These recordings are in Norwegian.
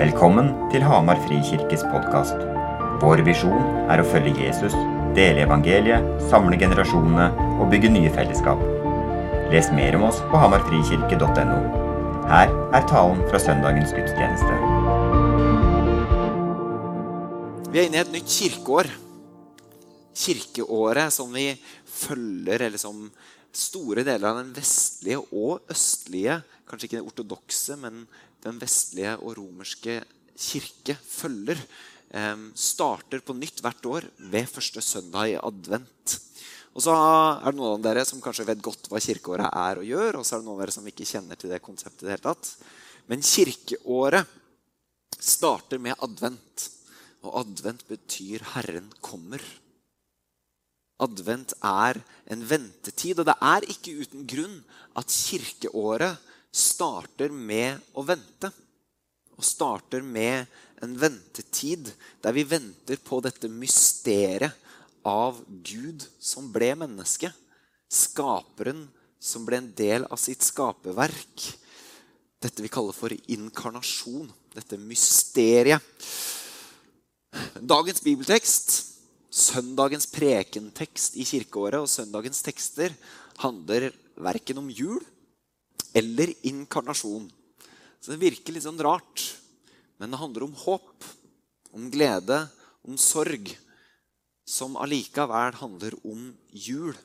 Velkommen til Hamar Frikirkes podkast. Vår visjon er å følge Jesus, dele evangeliet, samle generasjonene og bygge nye fellesskap. Les mer om oss på hamarfrikirke.no. Her er talen fra søndagens gudstjeneste. Vi er inne i et nytt kirkeår. Kirkeåret som vi følger, eller som store deler av den vestlige og østlige, kanskje ikke den ortodokse, men den vestlige og romerske kirke følger, starter på nytt hvert år ved første søndag i advent. Og så er det noen av dere som kanskje vet godt hva kirkeåret er og gjør, og så er det noen av dere som ikke kjenner til det konseptet det hele tatt. Men kirkeåret starter med advent. Og advent betyr 'Herren kommer'. Advent er en ventetid, og det er ikke uten grunn at kirkeåret starter med å vente. Og starter med en ventetid der vi venter på dette mysteriet av Gud som ble menneske. Skaperen som ble en del av sitt skaperverk. Dette vi kaller for inkarnasjon. Dette mysteriet. Dagens bibeltekst, søndagens prekentekst i kirkeåret og søndagens tekster handler verken om jul eller inkarnasjon. Så det virker litt sånn rart. Men det handler om håp, om glede, om sorg. Som allikevel handler om jul.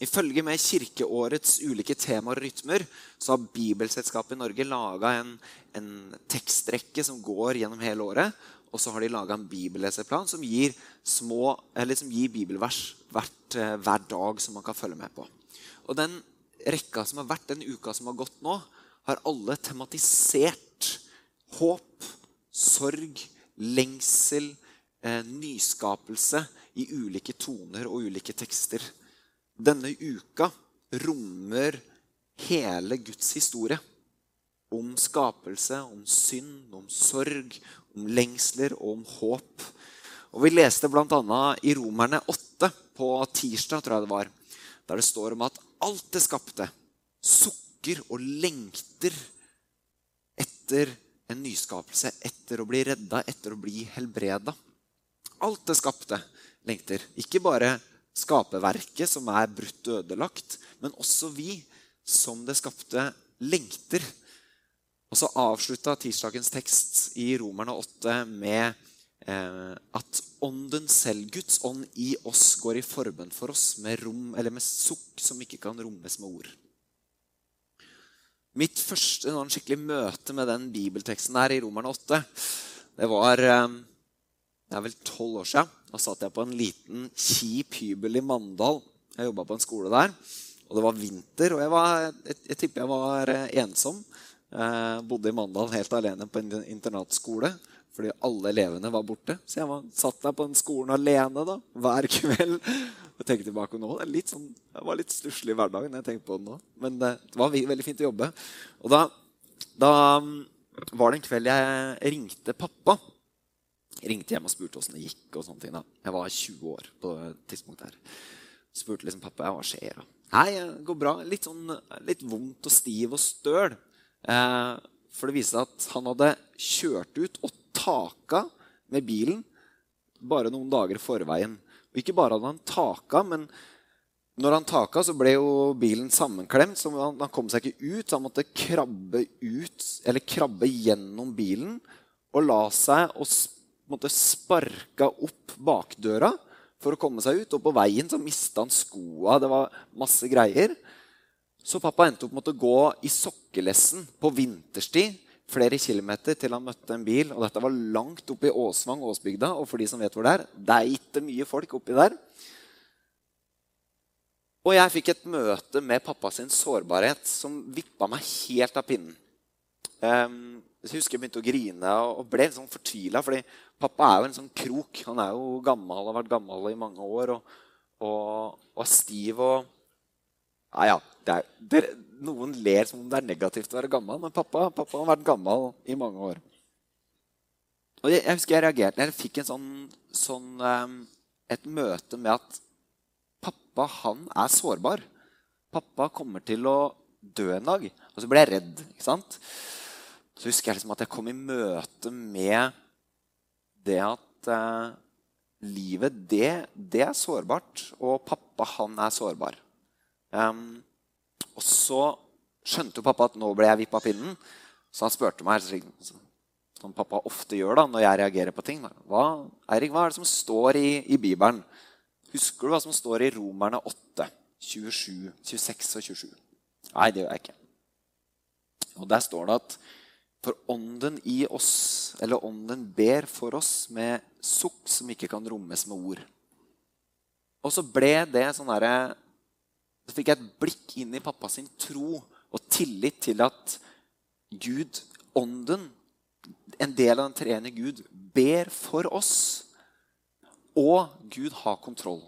Ifølge med kirkeårets ulike temaer og rytmer så har Bibelselskapet i Norge laga en, en, tekstrekke som går gjennom hele året. Og så har de laga en bibelleseplan som gir, små, som gir bibelvers hvert, eh, hver dag som man kan følge med på. Og den rekka som har vært den uka som har gått nå, har alle tematisert håp, sorg, lengsel, eh, nyskapelse i ulike toner og ulike tekster. Denne uka rommer hele Guds historie. Om skapelse, om synd, om sorg, om lengsler og om håp. Og Vi leste bl.a. i Romerne 8 på tirsdag, tror jeg det var, der det står om at alt det skapte, sukker og lengter etter en nyskapelse, etter å bli redda, etter å bli helbreda. Alt det skapte lengter. Ikke bare skaperverket, som er brutt og ødelagt, men også vi, som det skapte, lengter. Og så avslutta tirsdagens tekst i Romerne 8 med at ånden selv, Guds ånd i oss, går i forbønn for oss med rom, med sukk som ikke kan rommes med ord. Mitt første noen skikkelig møte med den bibelteksten der i Romerne 8, det var eh, det er vel tolv år siden. Da satt jeg på en liten, kjip hybel i Mandal. Jeg jobba på en skole der. Og det var vinter, og jeg, var, jeg, jeg tipper jeg var eh, ensom. Jeg bodde i Mandal helt alene på en internatskole fordi alle elevene var borte. Så jeg var, satt der på den skolen alene da, hver kveld. og tenkte tilbake nå, det, litt sånn, det var litt stusslig hverdag når jeg tenkte på det nå. Men det, det var veldig fint å jobbe. Og da, da, var det en kveld jeg ringte pappa. Ringte hjem og spurte åssen det gikk. og sånne ting da. Jeg var 20 år på det tidspunktet her. Spurte liksom pappa hva skjer. da? Nei, det går bra. Litt, sånn, litt vondt og stiv og støl. Eh, for det viste seg at han hadde kjørt ut og taka med bilen bare noen dager i forveien. Og ikke bare hadde han taka, men når han taka, så ble jo bilen sammenklemt. så han, han kom seg ikke ut, så han måtte krabbe ut, eller krabbe gjennom bilen og la seg og måtte sparka opp bakdøra for å komme seg ut. Og på veien så mista han skoa. Det var masse greier. Så pappa endte opp med å gå i sokkelessen på vinterstid flere kilometer til han møtte en bil. Og dette var langt oppe i Åsvang, Åsbygda. Og for de som vet hvor det er, det er ikke mye folk oppi der. Og jeg fikk et møte med pappa sin sårbarhet som vippa meg helt av pinnen. Um, jeg husker jeg begynte å grine og ble sånn fortvila. fordi pappa er jo en sånn krok. Han er jo gammel, har vært gammel i mange år og, og, og stiv. og ja, ja, det er, noen ler som om det er negativt å være gammel, men pappa, pappa har vært gammel i mange år. Og jeg, jeg husker jeg reagerte. Jeg fikk sånn, sånn um, et møte med at pappa, han er sårbar. Pappa kommer til å dø en dag. Og så ble jeg redd. ikke sant? så husker jeg liksom at jeg kom i møte med det at eh, livet, det, det, er sårbart. Og pappa, han er sårbar. Um, og så skjønte jo pappa at nå ble jeg vippa pinnen. Så han spurte meg, som pappa ofte gjør da, når jeg reagerer på ting hva, Eirik, hva er det som står i, i Bibelen? Husker du hva som står i Romerne 8, 27, 26 og 27? Nei, det gjør jeg ikke. Og Der står det at for ånden i oss, eller ånden ber for oss med sukk som ikke kan rommes med ord. Og så ble det sånn derre Så fikk jeg et blikk inn i pappa sin tro og tillit til at Gud, ånden, en del av den treende Gud, ber for oss. Og Gud har kontroll.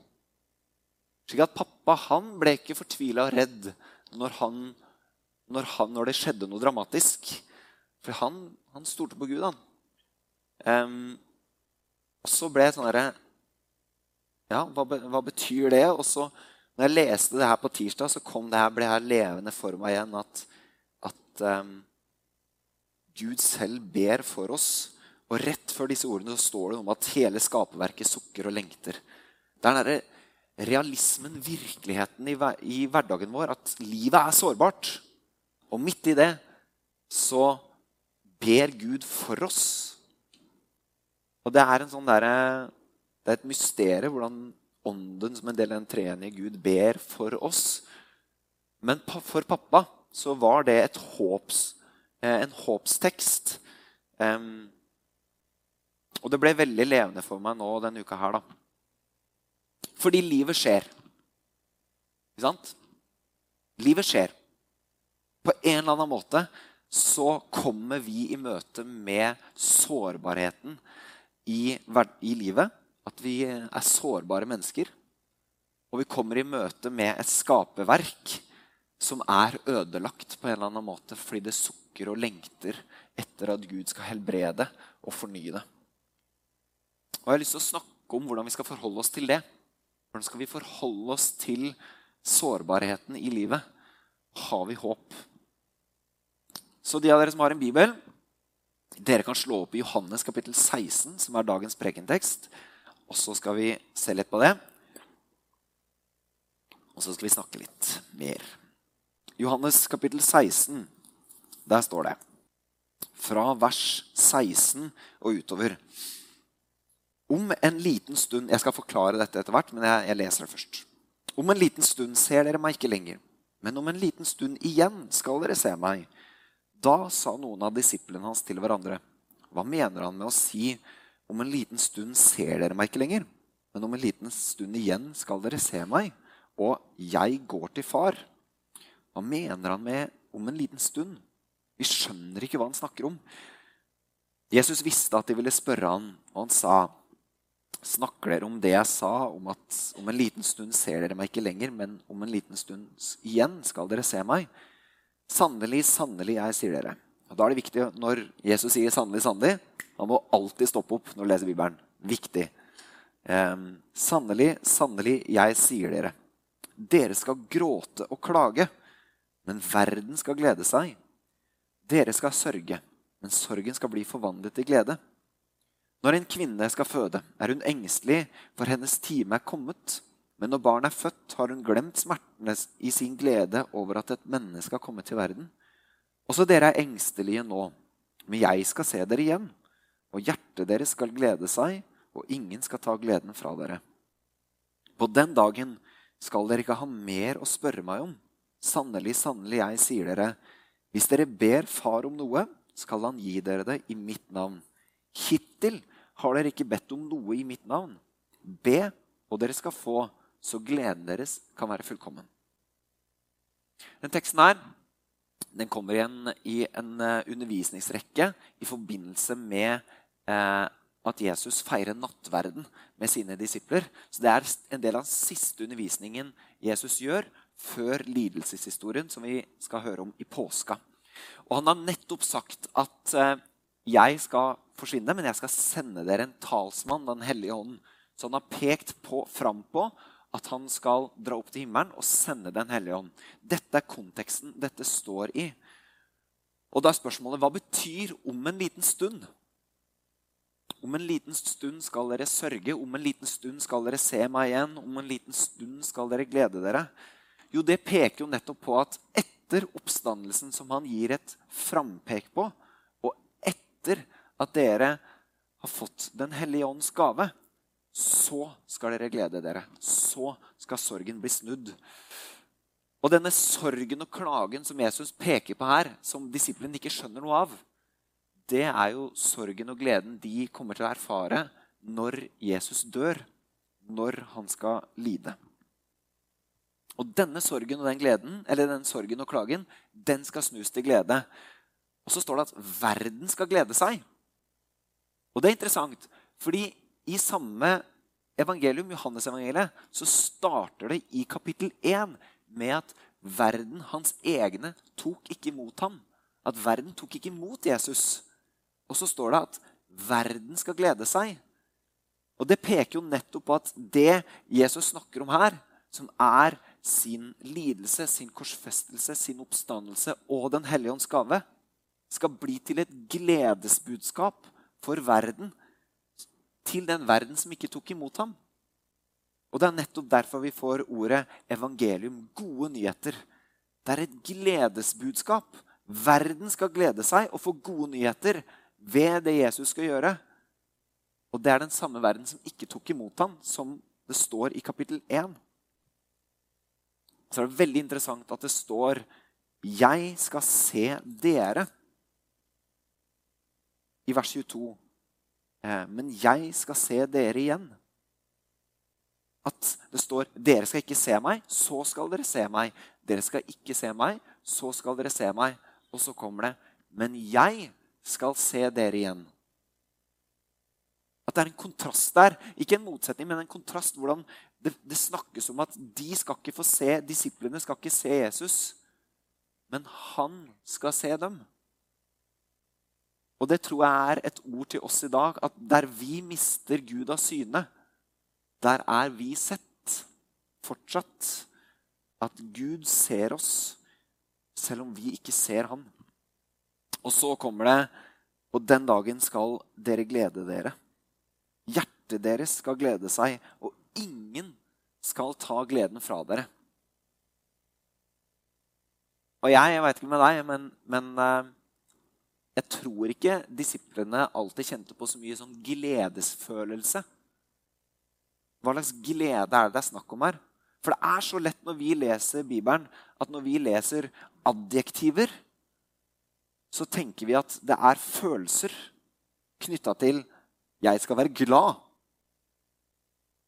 Slik at pappa han ble ikke fortvila og redd når, han, når, han, når, det skjedde noe dramatisk. For han, han stolte på Gud, han. Um, og så ble jeg sånn herre Ja, hva, hva, betyr det? Og så, når jeg leste det her på tirsdag, så kom det her, ble her levende for meg igjen at, at um, Gud selv ber for oss. Og rett før disse ordene så står det om at hele skaperverket sukker og lengter. Det er den realismen, virkeligheten i, i, hverdagen vår, at livet er sårbart. Og midt i det så ber Gud for oss. Og det er en sånn derre det er et mysterium hvordan ånden som en del av den treenige Gud ber for oss. Men for pappa så var det et håps, eh, en håpstekst. Og det ble veldig levende for meg nå denne uka her. da. Fordi livet skjer. Ikke sant? Livet skjer. På en eller annen måte så kommer vi i møte med sårbarheten i, i livet. At vi er sårbare mennesker. Og vi kommer i møte med et skaperverk som er ødelagt på en eller annen måte fordi det sukker og lengter etter at Gud skal helbrede og fornye det. Og Jeg har lyst til å snakke om hvordan vi skal forholde oss til det. Hvordan skal vi forholde oss til sårbarheten i livet? Har vi håp? Så de av dere som har en bibel, dere kan slå opp i Johannes kapittel 16, som er dagens prekentekst. Og så skal vi se litt på det. Og så skal vi snakke litt mer. Johannes kapittel 16, der står det fra vers 16 og utover. Om en liten stund Jeg skal forklare dette etter hvert, men jeg, jeg, leser det først. Om en liten stund ser dere meg ikke lenger, men om en liten stund igjen skal dere se meg. Da sa noen av disiplene hans til hverandre, hva mener han med å si om en liten stund ser dere meg ikke lenger, men om en liten stund igjen skal dere se meg, og jeg går til far? Hva mener han med om en liten stund? Vi skjønner ikke hva han snakker om. Jesus visste at de ville spørre han, og han sa, Snakker dere om det jeg sa, om at om en liten stund ser dere meg ikke lenger, men om en liten stund igjen skal dere se meg? Sannelig, sannelig, jeg sier dere. Og Da er det viktig når Jesus sier 'sannelig, sannelig', han må alltid stoppe opp når du leser Bibelen. Viktig. Um, sannelig, sannelig, jeg sier dere. Dere skal gråte og klage, men verden skal glede seg. Dere skal sørge, men sorgen skal bli forvandlet til glede. Når en kvinne skal føde, er hun engstelig, for hennes time er kommet. Men når barnet er født, har hun glemt smertene i sin glede over at et menneske har kommet til verden. Også dere er engstelige nå, men jeg skal se dere igjen. Og hjertet deres skal glede seg, og ingen skal ta gleden fra dere. På den dagen skal dere ikke ha mer å spørre meg om. Sannelig, sannelig, jeg sier dere, hvis dere ber Far om noe, skal han gi dere det i mitt navn. Hittil har dere ikke bedt om noe i mitt navn? Be, og dere skal få, så gleden deres kan være fullkommen. Den teksten her den kommer igjen i en eh, undervisningsrekke i forbindelse med eh, at Jesus feirer nattverden med sine disipler. Så Det er en del av den siste undervisningen Jesus gjør før lidelseshistorien, som vi skal høre om i påska. Og Han har nettopp sagt at eh, jeg skal forsvinne, men jeg skal sende dere en talsmann, Den hellige ånden. Så han har pekt på, fram på at han skal dra opp til himmelen og sende Den hellige ånd. Dette er konteksten dette står i. Og da er spørsmålet hva betyr 'om en liten stund'? Om en liten stund skal dere sørge, om en liten stund skal dere se meg igjen, om en liten stund skal dere glede dere. Jo, det peker jo nettopp på at etter oppstandelsen, som han gir et frampek på, og etter at dere har fått Den hellige ånds gave, så skal dere glede dere. Så skal sorgen bli snudd. Og denne sorgen og klagen som Jesus peker på her, som disiplene ikke skjønner noe av, det er jo sorgen og gleden de kommer til å erfare når Jesus dør, når han skal lide. Og denne sorgen og den gleden, eller den sorgen og klagen, den skal snus til glede. Og så står det at verden skal glede seg. Og det er interessant, fordi i samme evangelium, Johannes-evangeliet, så starter det i kapittel 1 med at verden, hans egne, tok ikke imot ham. At verden tok ikke imot Jesus. Og så står det at verden skal glede seg. Og det peker jo nettopp på at det Jesus snakker om her, som er sin lidelse, sin korsfestelse, sin oppstandelse og Den hellige ånds gave, skal bli til et gledesbudskap for verden. Til den verden som ikke tok imot ham. Og Det er nettopp derfor vi får ordet evangelium, gode nyheter. Det er et gledesbudskap. Verden skal glede seg og få gode nyheter ved det Jesus skal gjøre. Og det er den samme verden som ikke tok imot ham, som det står i kapittel 1. Så er det veldig interessant at det står 'Jeg skal se dere' i vers 22. Eh, men jeg skal se dere igjen. At det står 'Dere skal ikke se meg, så skal dere se meg'. 'Dere skal ikke se meg, så skal dere se meg'. Og så kommer det 'Men jeg skal se dere igjen. At det er en kontrast der. Ikke en motsetning, men en kontrast. hvordan det, det, snakkes om at de skal ikke få se, disiplene skal ikke se Jesus. Men han skal se dem. Og det tror jeg er et ord til oss i dag. At der vi mister Gud av syne, der er vi sett fortsatt. At Gud ser oss, selv om vi ikke ser Han. Og så kommer det Og den dagen skal dere glede dere. Hjertet deres skal glede seg, og ingen skal ta gleden fra dere. Og jeg, jeg veit ikke med deg, men, men eh, jeg tror ikke disiplene alltid kjente på så mye sånn gledesfølelse. Hva slags glede er det det er snakk om her? For det er så lett når vi leser Bibelen, at når vi leser adjektiver, så tenker vi at det er følelser knytta til 'jeg skal være glad'.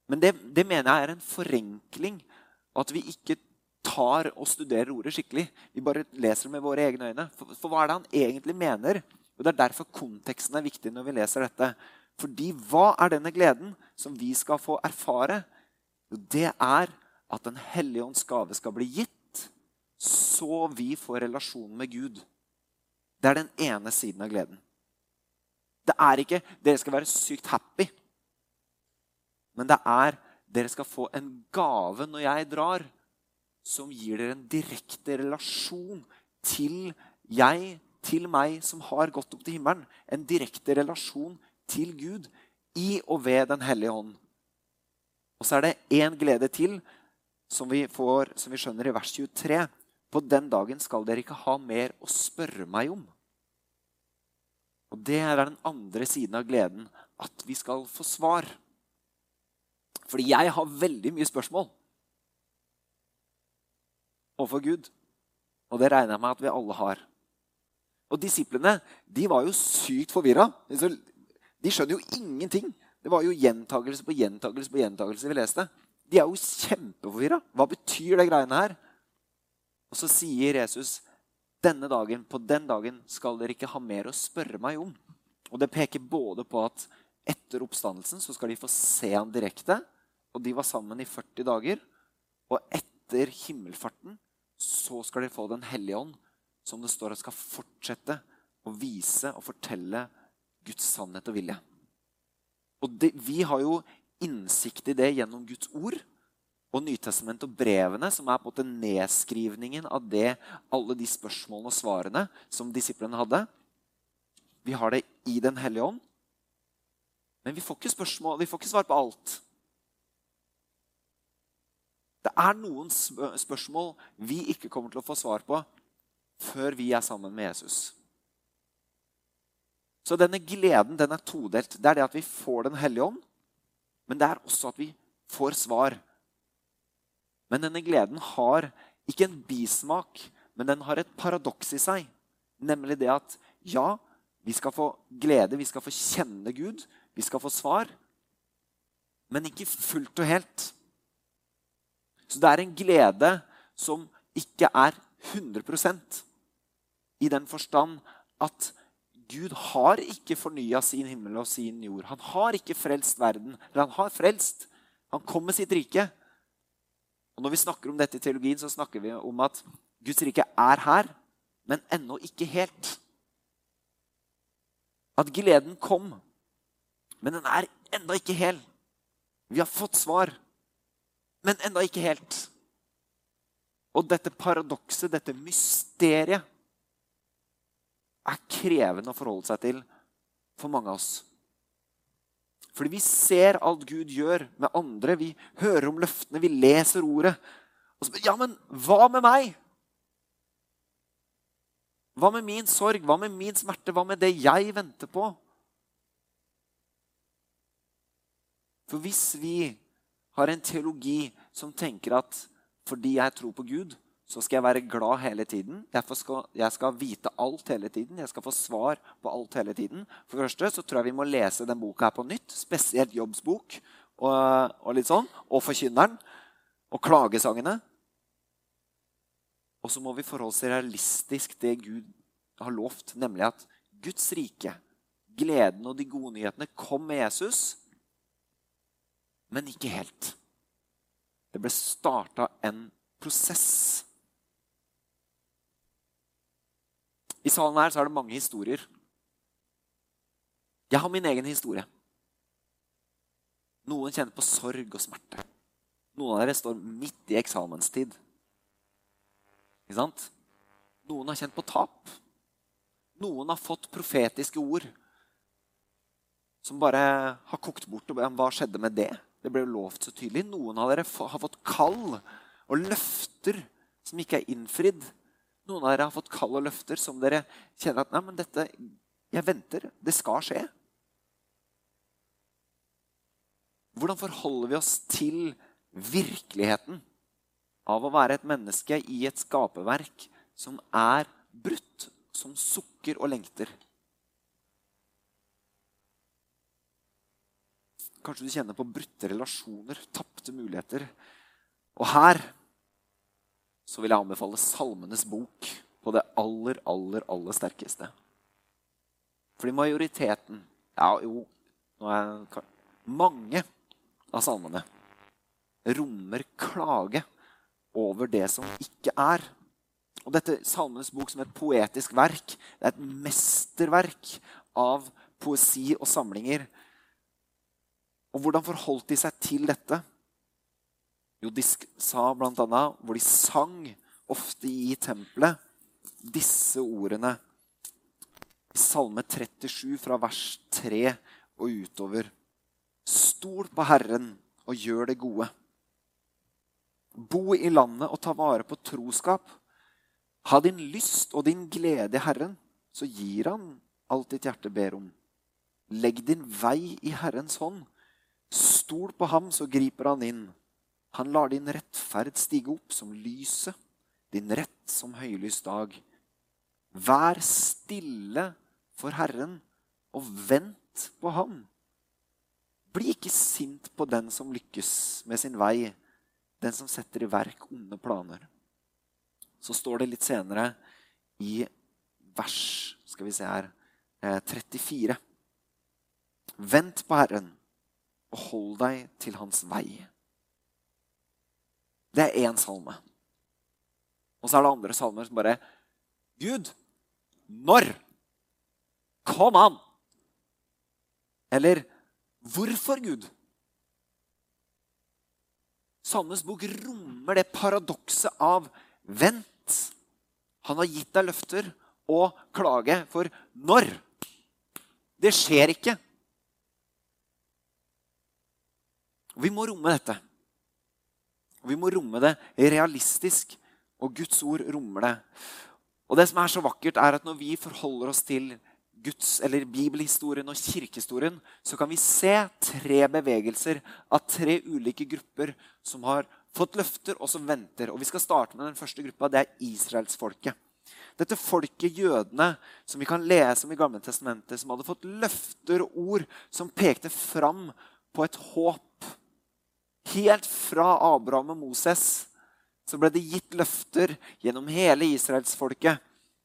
Men det, det, mener jeg er en forenkling, og at vi ikke tar og studerer ordet skikkelig. Vi bare leser det med våre egne øyne. For, for hva er det han egentlig mener? Og Det er derfor konteksten er viktig når vi leser dette. Fordi hva er denne gleden som vi skal få erfare? Jo, det er at Den hellige ånds gave skal bli gitt, så vi får relasjon med Gud. Det er den ene siden av gleden. Det er ikke 'dere skal være sykt happy', men det er 'dere skal få en gave når jeg drar', som gir dere en direkte relasjon til jeg, til meg, som har gått opp til himmelen. En direkte relasjon til Gud i og ved Den hellige ånd. Og så er det én glede til som vi, får, som vi skjønner i vers 23. På den dagen skal dere ikke ha mer å spørre meg om. Og det er den andre siden av gleden. At vi skal få svar. Fordi jeg har veldig mye spørsmål overfor Gud. Og det regner jeg med at vi alle har. Og disiplene de var jo sykt forvirra. De skjønner jo ingenting. Det var jo gjentagelse på gjentagelse på gjentagelse vi leste. De er jo kjempeforvirra. Hva betyr det greiene her? Og så sier Jesus denne dagen, på den dagen skal dere ikke ha mer å spørre meg om. Og Det peker både på at etter oppstandelsen så skal de få se han direkte. Og de var sammen i 40 dager. Og etter himmelfarten så skal de få Den hellige ånd, som det står at skal fortsette å vise og fortelle Guds sannhet og vilje. Og det, Vi har jo innsikt i det gjennom Guds ord. og Nytestamentet og brevene, som er på en måte nedskrivningen av det, alle de spørsmålene og svarene som disiplene hadde. Vi har det i Den hellige ånd. Men vi får ikke, spørsmål, vi får ikke svar på alt. Det er noen spørsmål vi ikke kommer til å få svar på før vi er sammen med Jesus. Så denne gleden den er todelt. Det er det at vi får Den hellige ånd, men det er også at vi får svar. Men denne gleden har ikke en bismak, men den har et paradoks i seg. Nemlig det at ja, vi skal få glede, vi skal få kjenne Gud, vi skal få svar. Men ikke fullt og helt. Så det er en glede som ikke er 100% i den forstand at Gud har ikke fornya sin himmel og sin jord. Han har ikke frelst verden. Eller han har frelst. Han kom med sitt rike. Og Når vi snakker om dette i teologien, så snakker vi om at Guds rike er her, men ennå ikke helt. At gleden kom, men den er ennå ikke hel. Vi har fått svar, men ennå ikke helt. Og dette paradokset, dette mysteriet, er krevende å forholde seg til for mange av oss. Fordi vi ser alt Gud gjør med andre. Vi hører om løftene, vi leser ordet. Og så, ja, men hva med meg? Hva med min sorg? Hva med min smerte? Hva med det jeg venter på? For hvis vi har en teologi som tenker at fordi jeg tror på Gud, så skal jeg være glad hele tiden. Skal, jeg skal vite alt hele tiden. Jeg skal få svar på alt hele tiden. For det første så tror jeg vi må lese den boka her på nytt. Spesielt jobbsbok og, og litt sånn. Og Forkynneren. Og klagesangene. Og så må vi forholde oss realistisk det Gud har lovt, nemlig at Guds rike, gleden og de gode nyhetene, kom med Jesus, men ikke helt. Det ble starta en prosess I salen her er det mange historier. Jeg har min egen historie. Noen kjenner på sorg og smerte. Noen av dere står midt i eksamenstid. Ikke sant? Noen har kjent på tap. Noen har fått profetiske ord som bare har kokt bort. Hva skjedde med det? Det ble lovt så tydelig. Noen av dere har fått kall og løfter som ikke er innfridd. Noen av dere har fått kall og løfter som dere kjenner at Nei, men dette Jeg venter. Det skal skje. Hvordan forholder vi oss til virkeligheten av å være et menneske i et skaperverk som er brutt, som sukker og lengter? Kanskje du kjenner på brutte relasjoner, tapte muligheter. Og her så vil jeg anbefale Salmenes bok på det aller, aller, aller sterkeste. Fordi majoriteten Ja, jo jeg, Mange av salmene rommer klage over det som ikke er. Og dette Salmenes bok som et poetisk verk, det er et mesterverk av poesi og samlinger. Og hvordan forholdt de seg til dette? Jo, de sa bl.a. hvor de sang ofte i tempelet disse ordene i Salme 37 fra vers 3 og utover. Stol på Herren og gjør det gode. Bo i landet og ta vare på troskap. Ha din lyst og din glede i Herren, så gir Han alt ditt hjerte ber om. Legg din vei i Herrens hånd. Stol på ham, så griper han inn. Han lar din rettferd stige opp som lyset, din rett som høylys dag. Vær stille for Herren og vent på ham. Bli ikke sint på den som lykkes med sin vei, den som setter i verk onde planer. Så står det litt senere i vers skal vi se her, 34. Eh, vent på Herren og hold deg til hans vei. Det er én salme. Og så er det andre salmer som bare Gud, når? Kom an! Eller hvorfor, Gud? Salmenes bok rommer det paradokset av vent. Han har gitt deg løfter og klage for når. Det skjer ikke. Vi må romme dette. Vi må romme det realistisk, og Guds ord rommer det. Og det som er så vakkert, er at når vi forholder oss til Guds, eller bibelhistorien og kirkehistorien, så kan vi se tre bevegelser av tre ulike grupper som har fått løfter, og som venter. Og Vi skal starte med den første gruppa. Det er israelsfolket. Dette folket, jødene, som vi kan lese om i Gamle testamentet, som hadde fått løfter og ord som pekte fram på et håp. Helt fra Abraham og Moses så ble det gitt løfter gjennom hele israelsfolket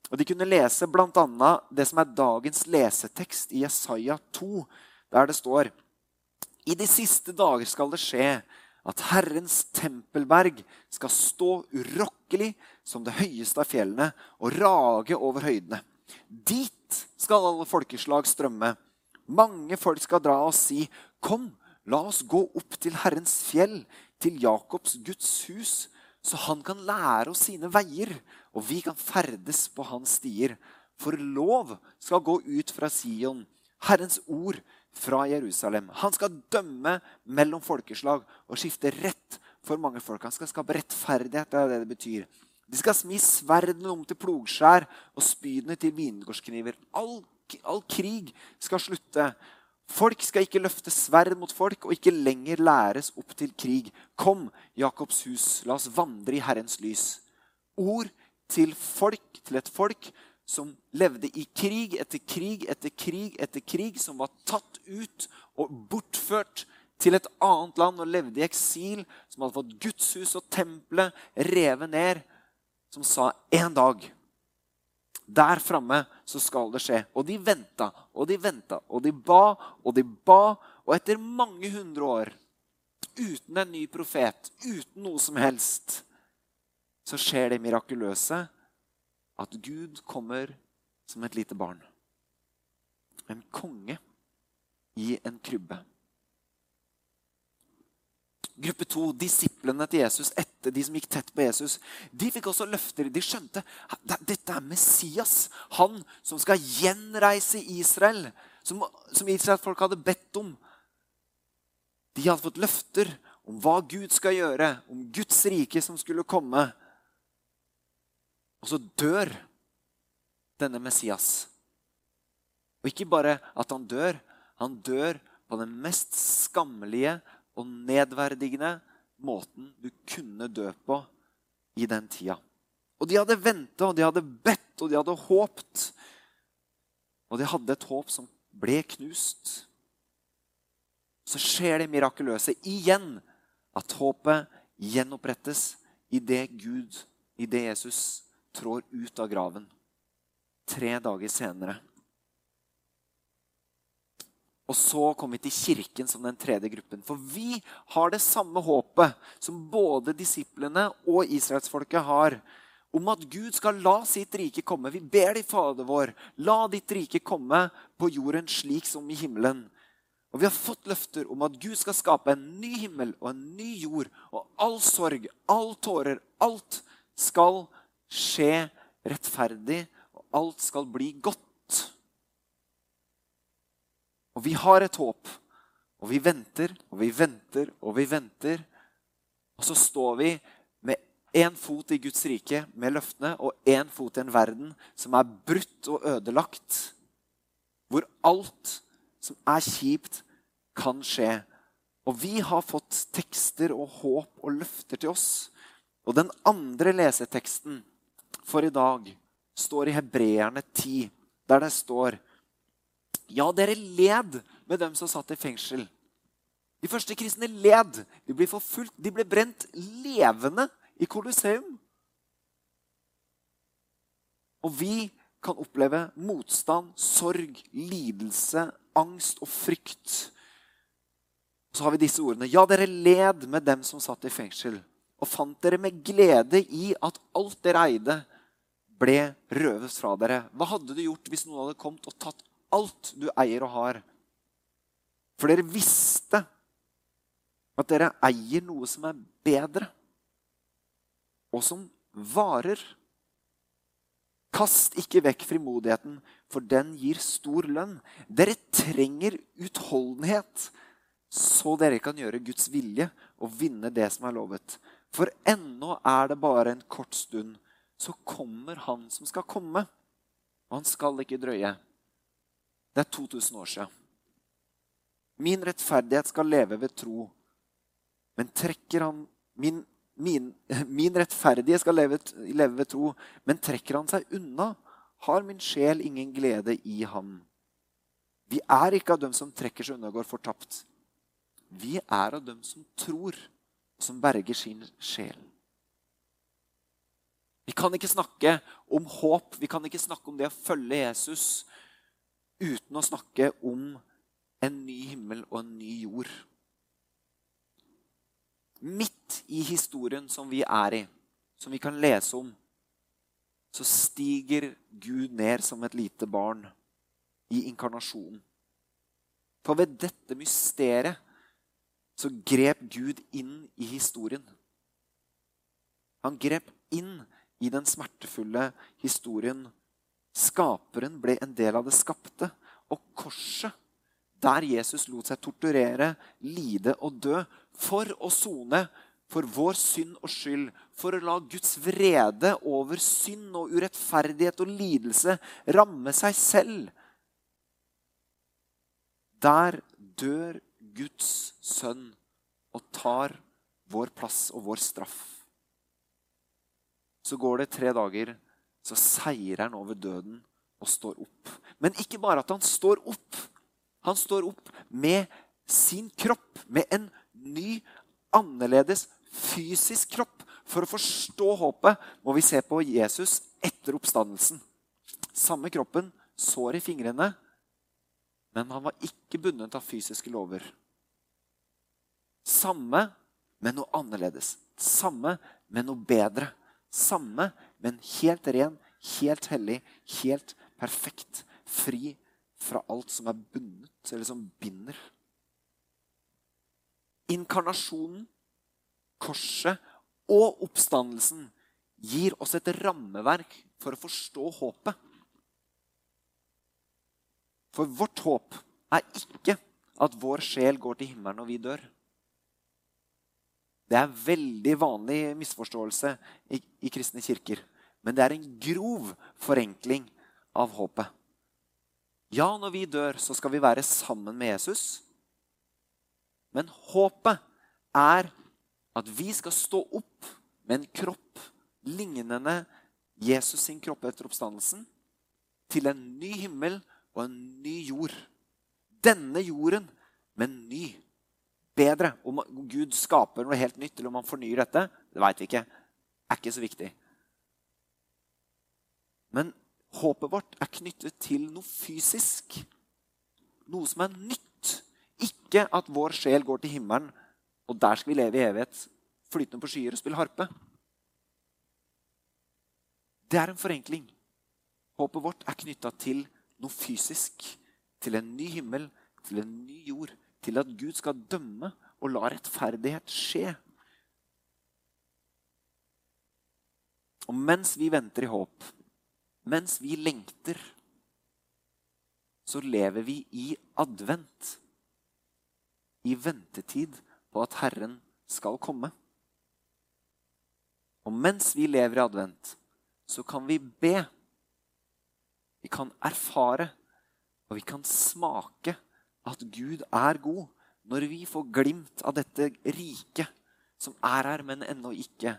og De kunne lese bl.a. det som er dagens lesetekst i Jesaja 2, der det står I de siste dager skal det skje at Herrens tempelberg skal stå urokkelig som det høyeste av fjellene og rage over høydene. Dit skal alle folkeslag strømme. Mange folk skal dra og si, Kom, la oss gå opp til Herrens fjell, til Jakobs Guds hus så han kan lære oss sine veier, og vi kan ferdes på hans stier. For lov skal gå ut fra Sion, Herrens ord fra Jerusalem. Han skal dømme mellom folkeslag og skifte rett for mange folk. Han skal skape rettferdighet. Det er det det betyr. De skal smi sverdene om til plogskjær og spydene til vingårdskniver. All, all krig skal slutte. Folk skal ikke løfte sverd mot folk og ikke lenger læres opp til krig. Kom, Jakobs hus, la oss vandre i Herrens lys. Ord til folk, til et folk som levde i krig etter krig etter krig etter krig, som var tatt ut og bortført til et annet land og levde i eksil, som hadde fått Guds hus og tempelet revet ned, som sa en dag der framme så skal det skje. Og de venta og de venta, og de ba og de ba. Og etter mange hundre år, uten en ny profet, uten noe som helst, så skjer det mirakuløse at Gud kommer som et lite barn. En konge i en krybbe. Gruppe to, disiplene til Jesus, etter de som gikk tett på Jesus, de fikk også løfter. De skjønte at dette er Messias, han som skal gjenreise Israel. Som, som Israel-folk hadde bedt om. De hadde fått løfter om hva Gud skal gjøre, om Guds rike som skulle komme. Og så dør denne Messias. Og ikke bare at han dør, han dør på den mest skammelige og nedverdigende måten du kunne dø på i den tida. Og de hadde venta, og de hadde bedt, og de hadde håpt. Og de hadde et håp som ble knust. Så skjer det mirakuløse igjen. At håpet gjenopprettes idet Gud, idet Jesus, trår ut av graven. Tre dager senere. Og så kom vi til kirken som den tredje gruppen. For vi har det samme håpet som både disiplene og israelsfolket har. Om at Gud skal la sitt rike komme. Vi ber de Fader vår, la ditt rike komme på jorden slik som i himmelen. Og vi har fått løfter om at Gud skal skape en ny himmel og en ny jord. Og all sorg, all tårer, alt skal skje rettferdig, og alt skal bli godt. Og vi har et håp. Og vi venter og vi venter og vi venter. Og så står vi med én fot i Guds rike med løftene og én fot i en verden som er brutt og ødelagt. Hvor alt som er kjipt, kan skje. Og vi har fått tekster og håp og løfter til oss. Og den andre leseteksten for i dag står i Hebreerne 10, der det står ja, dere led med dem som satt i fengsel. De første kristne led. De ble forfulgt. De ble brent levende i Colosseum. Og vi kan oppleve motstand, sorg, lidelse, angst og frykt. Så har vi disse ordene. Ja, dere led med dem som satt i fengsel, og fant dere med glede i at alt dere eide, ble røvet fra dere. Hva hadde du gjort hvis noen hadde kommet og tatt alt du eier og har. For dere visste At dere eier noe som er bedre, og som varer. Kast ikke vekk frimodigheten, for den gir stor lønn. Dere trenger utholdenhet, så dere kan gjøre Guds vilje og vinne det som er lovet. For ennå er det bare en kort stund, så kommer Han som skal komme. Og han skal ikke drøye. Det er 2000 år siden. Min rettferdighet skal leve ved tro. Men trekker han Min, min, min rettferdige skal leve, leve, ved tro. Men trekker han seg unna, har min sjel ingen glede i ham. Vi er ikke av dem som trekker seg unna og går fortapt. Vi er av dem som tror, og som berger sin sjel. Vi kan ikke snakke om håp, vi kan ikke snakke om det å følge Jesus uten å snakke om en ny himmel og en ny jord. Midt i historien som vi er i, som vi kan lese om, så stiger Gud ned som et lite barn i inkarnasjonen. For ved dette mysteriet så grep Gud inn i historien. Han grep inn i den smertefulle historien. Skaperen ble en del av det skapte. Og korset der Jesus lot seg torturere, lide og dø for å sone for vår synd og skyld, for å la Guds vrede over synd og urettferdighet og lidelse ramme seg selv. Der dør Guds sønn og tar vår plass og vår straff. Så går det tre dager, så seirer han over døden og står opp. Men ikke bare at han står opp. Han står opp med sin kropp, med en ny, annerledes fysisk kropp. For å forstå håpet må vi se på Jesus etter oppstandelsen. Samme kroppen, sår i fingrene, men han var ikke bundet av fysiske lover. Samme, men noe annerledes. Samme, men noe bedre. Samme, men helt ren, helt hellig, helt perfekt. Fri fra alt som er bundet, eller som binder. Inkarnasjonen, korset og oppstandelsen gir oss et rammeverk for å forstå håpet. For vårt håp er ikke at vår sjel går til himmelen når vi dør. Det er en veldig vanlig misforståelse i, i kristne kirker. Men det er en grov forenkling av håpet. Ja, når vi dør, så skal vi være sammen med Jesus. Men håpet er at vi skal stå opp med en kropp lignende Jesus sin kropp etter oppstandelsen, til en ny himmel og en ny jord. Denne jorden, men ny. Bedre. Om Gud skaper noe helt nytt, eller om han fornyer dette, det veit vi ikke. er ikke så viktig. Men håpet vårt er knyttet til noe fysisk. Noe som er nytt. Ikke at vår sjel går til himmelen, og der skal vi leve i evighet flytende på skyer og spille harpe. Det er en forenkling. Håpet vårt er knytta til noe fysisk. Til en ny himmel, til en ny jord. Til at Gud skal dømme og la rettferdighet skje. Og mens vi venter i håp, mens vi lengter, så lever vi i advent. I ventetid på at Herren skal komme. Og mens vi lever i advent, så kan vi be. Vi kan erfare, og vi kan smake at Gud er god når vi får glimt av dette riket som er her, men ennå ikke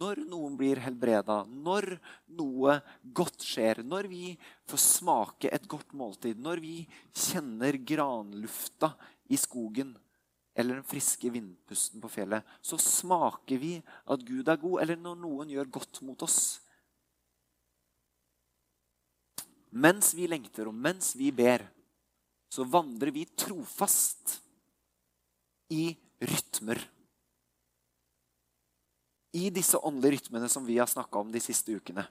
når noen blir helbreda, når noe godt skjer, når vi får smake et godt måltid, når vi kjenner granlufta i skogen eller den friske vindpusten på fjellet, så smaker vi at Gud er god, eller når noen gjør godt mot oss. Mens vi lengter, og mens vi ber, så vandrer vi trofast i rytmer i disse åndelige rytmene som vi har snakka om de siste ukene,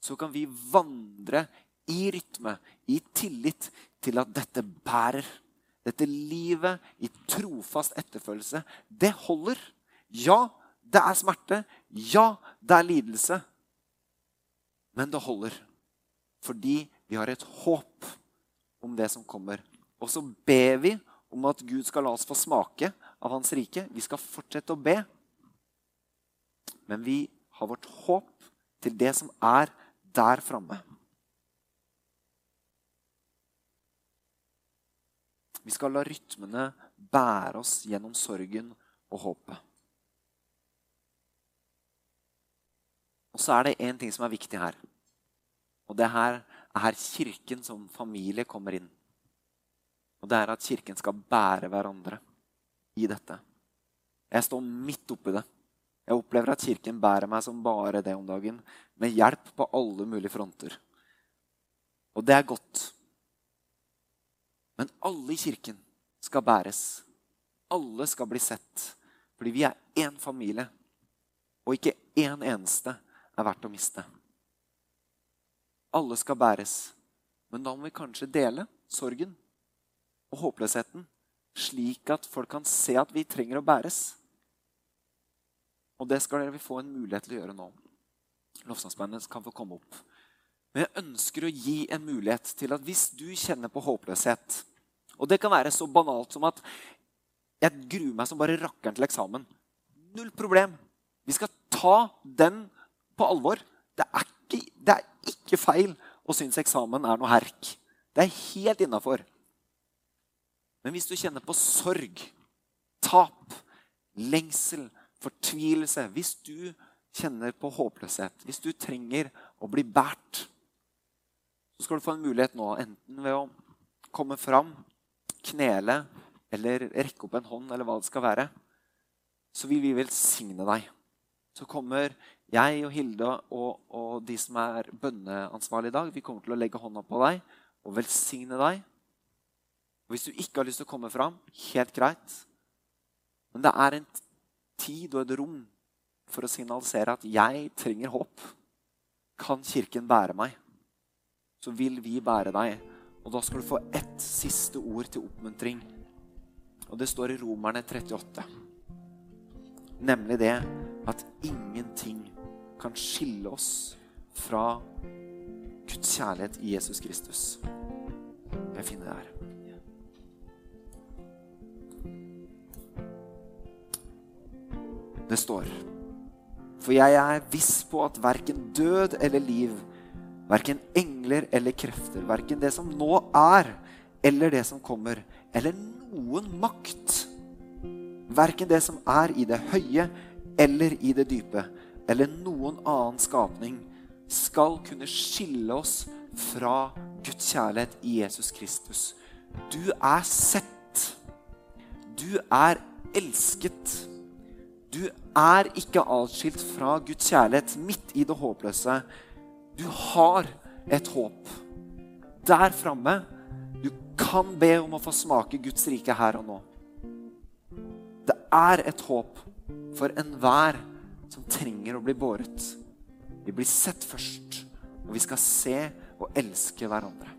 så kan vi vandre i rytme, i tillit til at dette bærer. dette livet i trofast etterfølgelse, det holder. Ja, det er smerte. Ja, det er lidelse. Men det holder. Fordi vi har et håp om det som kommer. Og så ber vi om at Gud skal la oss få smake av Hans rike. Vi skal fortsette å be. Men vi har vårt håp til det som er der framme. Vi skal la rytmene bære oss gjennom sorgen og håpet. Og så er det én ting som er viktig her. Og det her er Kirken som familie kommer inn. Og det er at Kirken skal bære hverandre i dette. Jeg står midt oppi det. Jeg opplever at Kirken bærer meg som bare det om dagen, med hjelp på alle mulige fronter. Og det er godt. Men alle i kirken skal bæres. Alle skal bli sett. Fordi vi er én familie. Og ikke én eneste er verdt å miste. Alle skal bæres. Men da må vi kanskje dele sorgen og håpløsheten, slik at folk kan se at vi trenger å bæres. Og det skal dere få en mulighet til å gjøre nå. Lovsangsbandet kan få komme opp. Men jeg ønsker å gi en mulighet til at hvis du kjenner på håpløshet Og det kan være så banalt som at jeg gruer meg som bare rakkeren til eksamen. Null problem. Vi skal ta den på alvor. Det er ikke, det er ikke feil å synes eksamen er noe herk. Det er helt innafor. Men hvis du kjenner på sorg, tap, lengsel, fortvilelse Hvis du kjenner på håpløshet, hvis du trenger å bli båret, så skal du få en mulighet nå, enten ved å komme fram, knele eller rekke opp en hånd, eller hva det skal være. Så vil vi velsigne deg. Så kommer jeg og Hilde og, og de som er bønneansvarlige i dag, vi kommer til å legge hånda på deg og velsigne deg. Og Hvis du ikke har lyst til å komme fram, helt greit. Men det er en tid og et rom for å signalisere at 'jeg trenger håp'. Kan Kirken bære meg? Så vil vi bære deg. Og da skal du få ett siste ord til oppmuntring. Og det står i Romerne 38. Nemlig det at ingenting kan skille oss fra Guds kjærlighet i Jesus Kristus. Jeg finner det her. Det står For jeg er viss på at verken død eller liv, verken engler eller krefter, verken det som nå er, eller det som kommer, eller noen makt, verken det som er i det høye eller i det dype, eller noen annen skapning, skal kunne skille oss fra Guds kjærlighet i Jesus Kristus. Du er sett. Du er elsket. Du er ikke atskilt fra Guds kjærlighet midt i det håpløse. Du har et håp. Der framme. Du kan be om å få smake Guds rike her og nå. Det er et håp for enhver som trenger å bli båret. Vi blir sett først, og vi skal se og elske hverandre.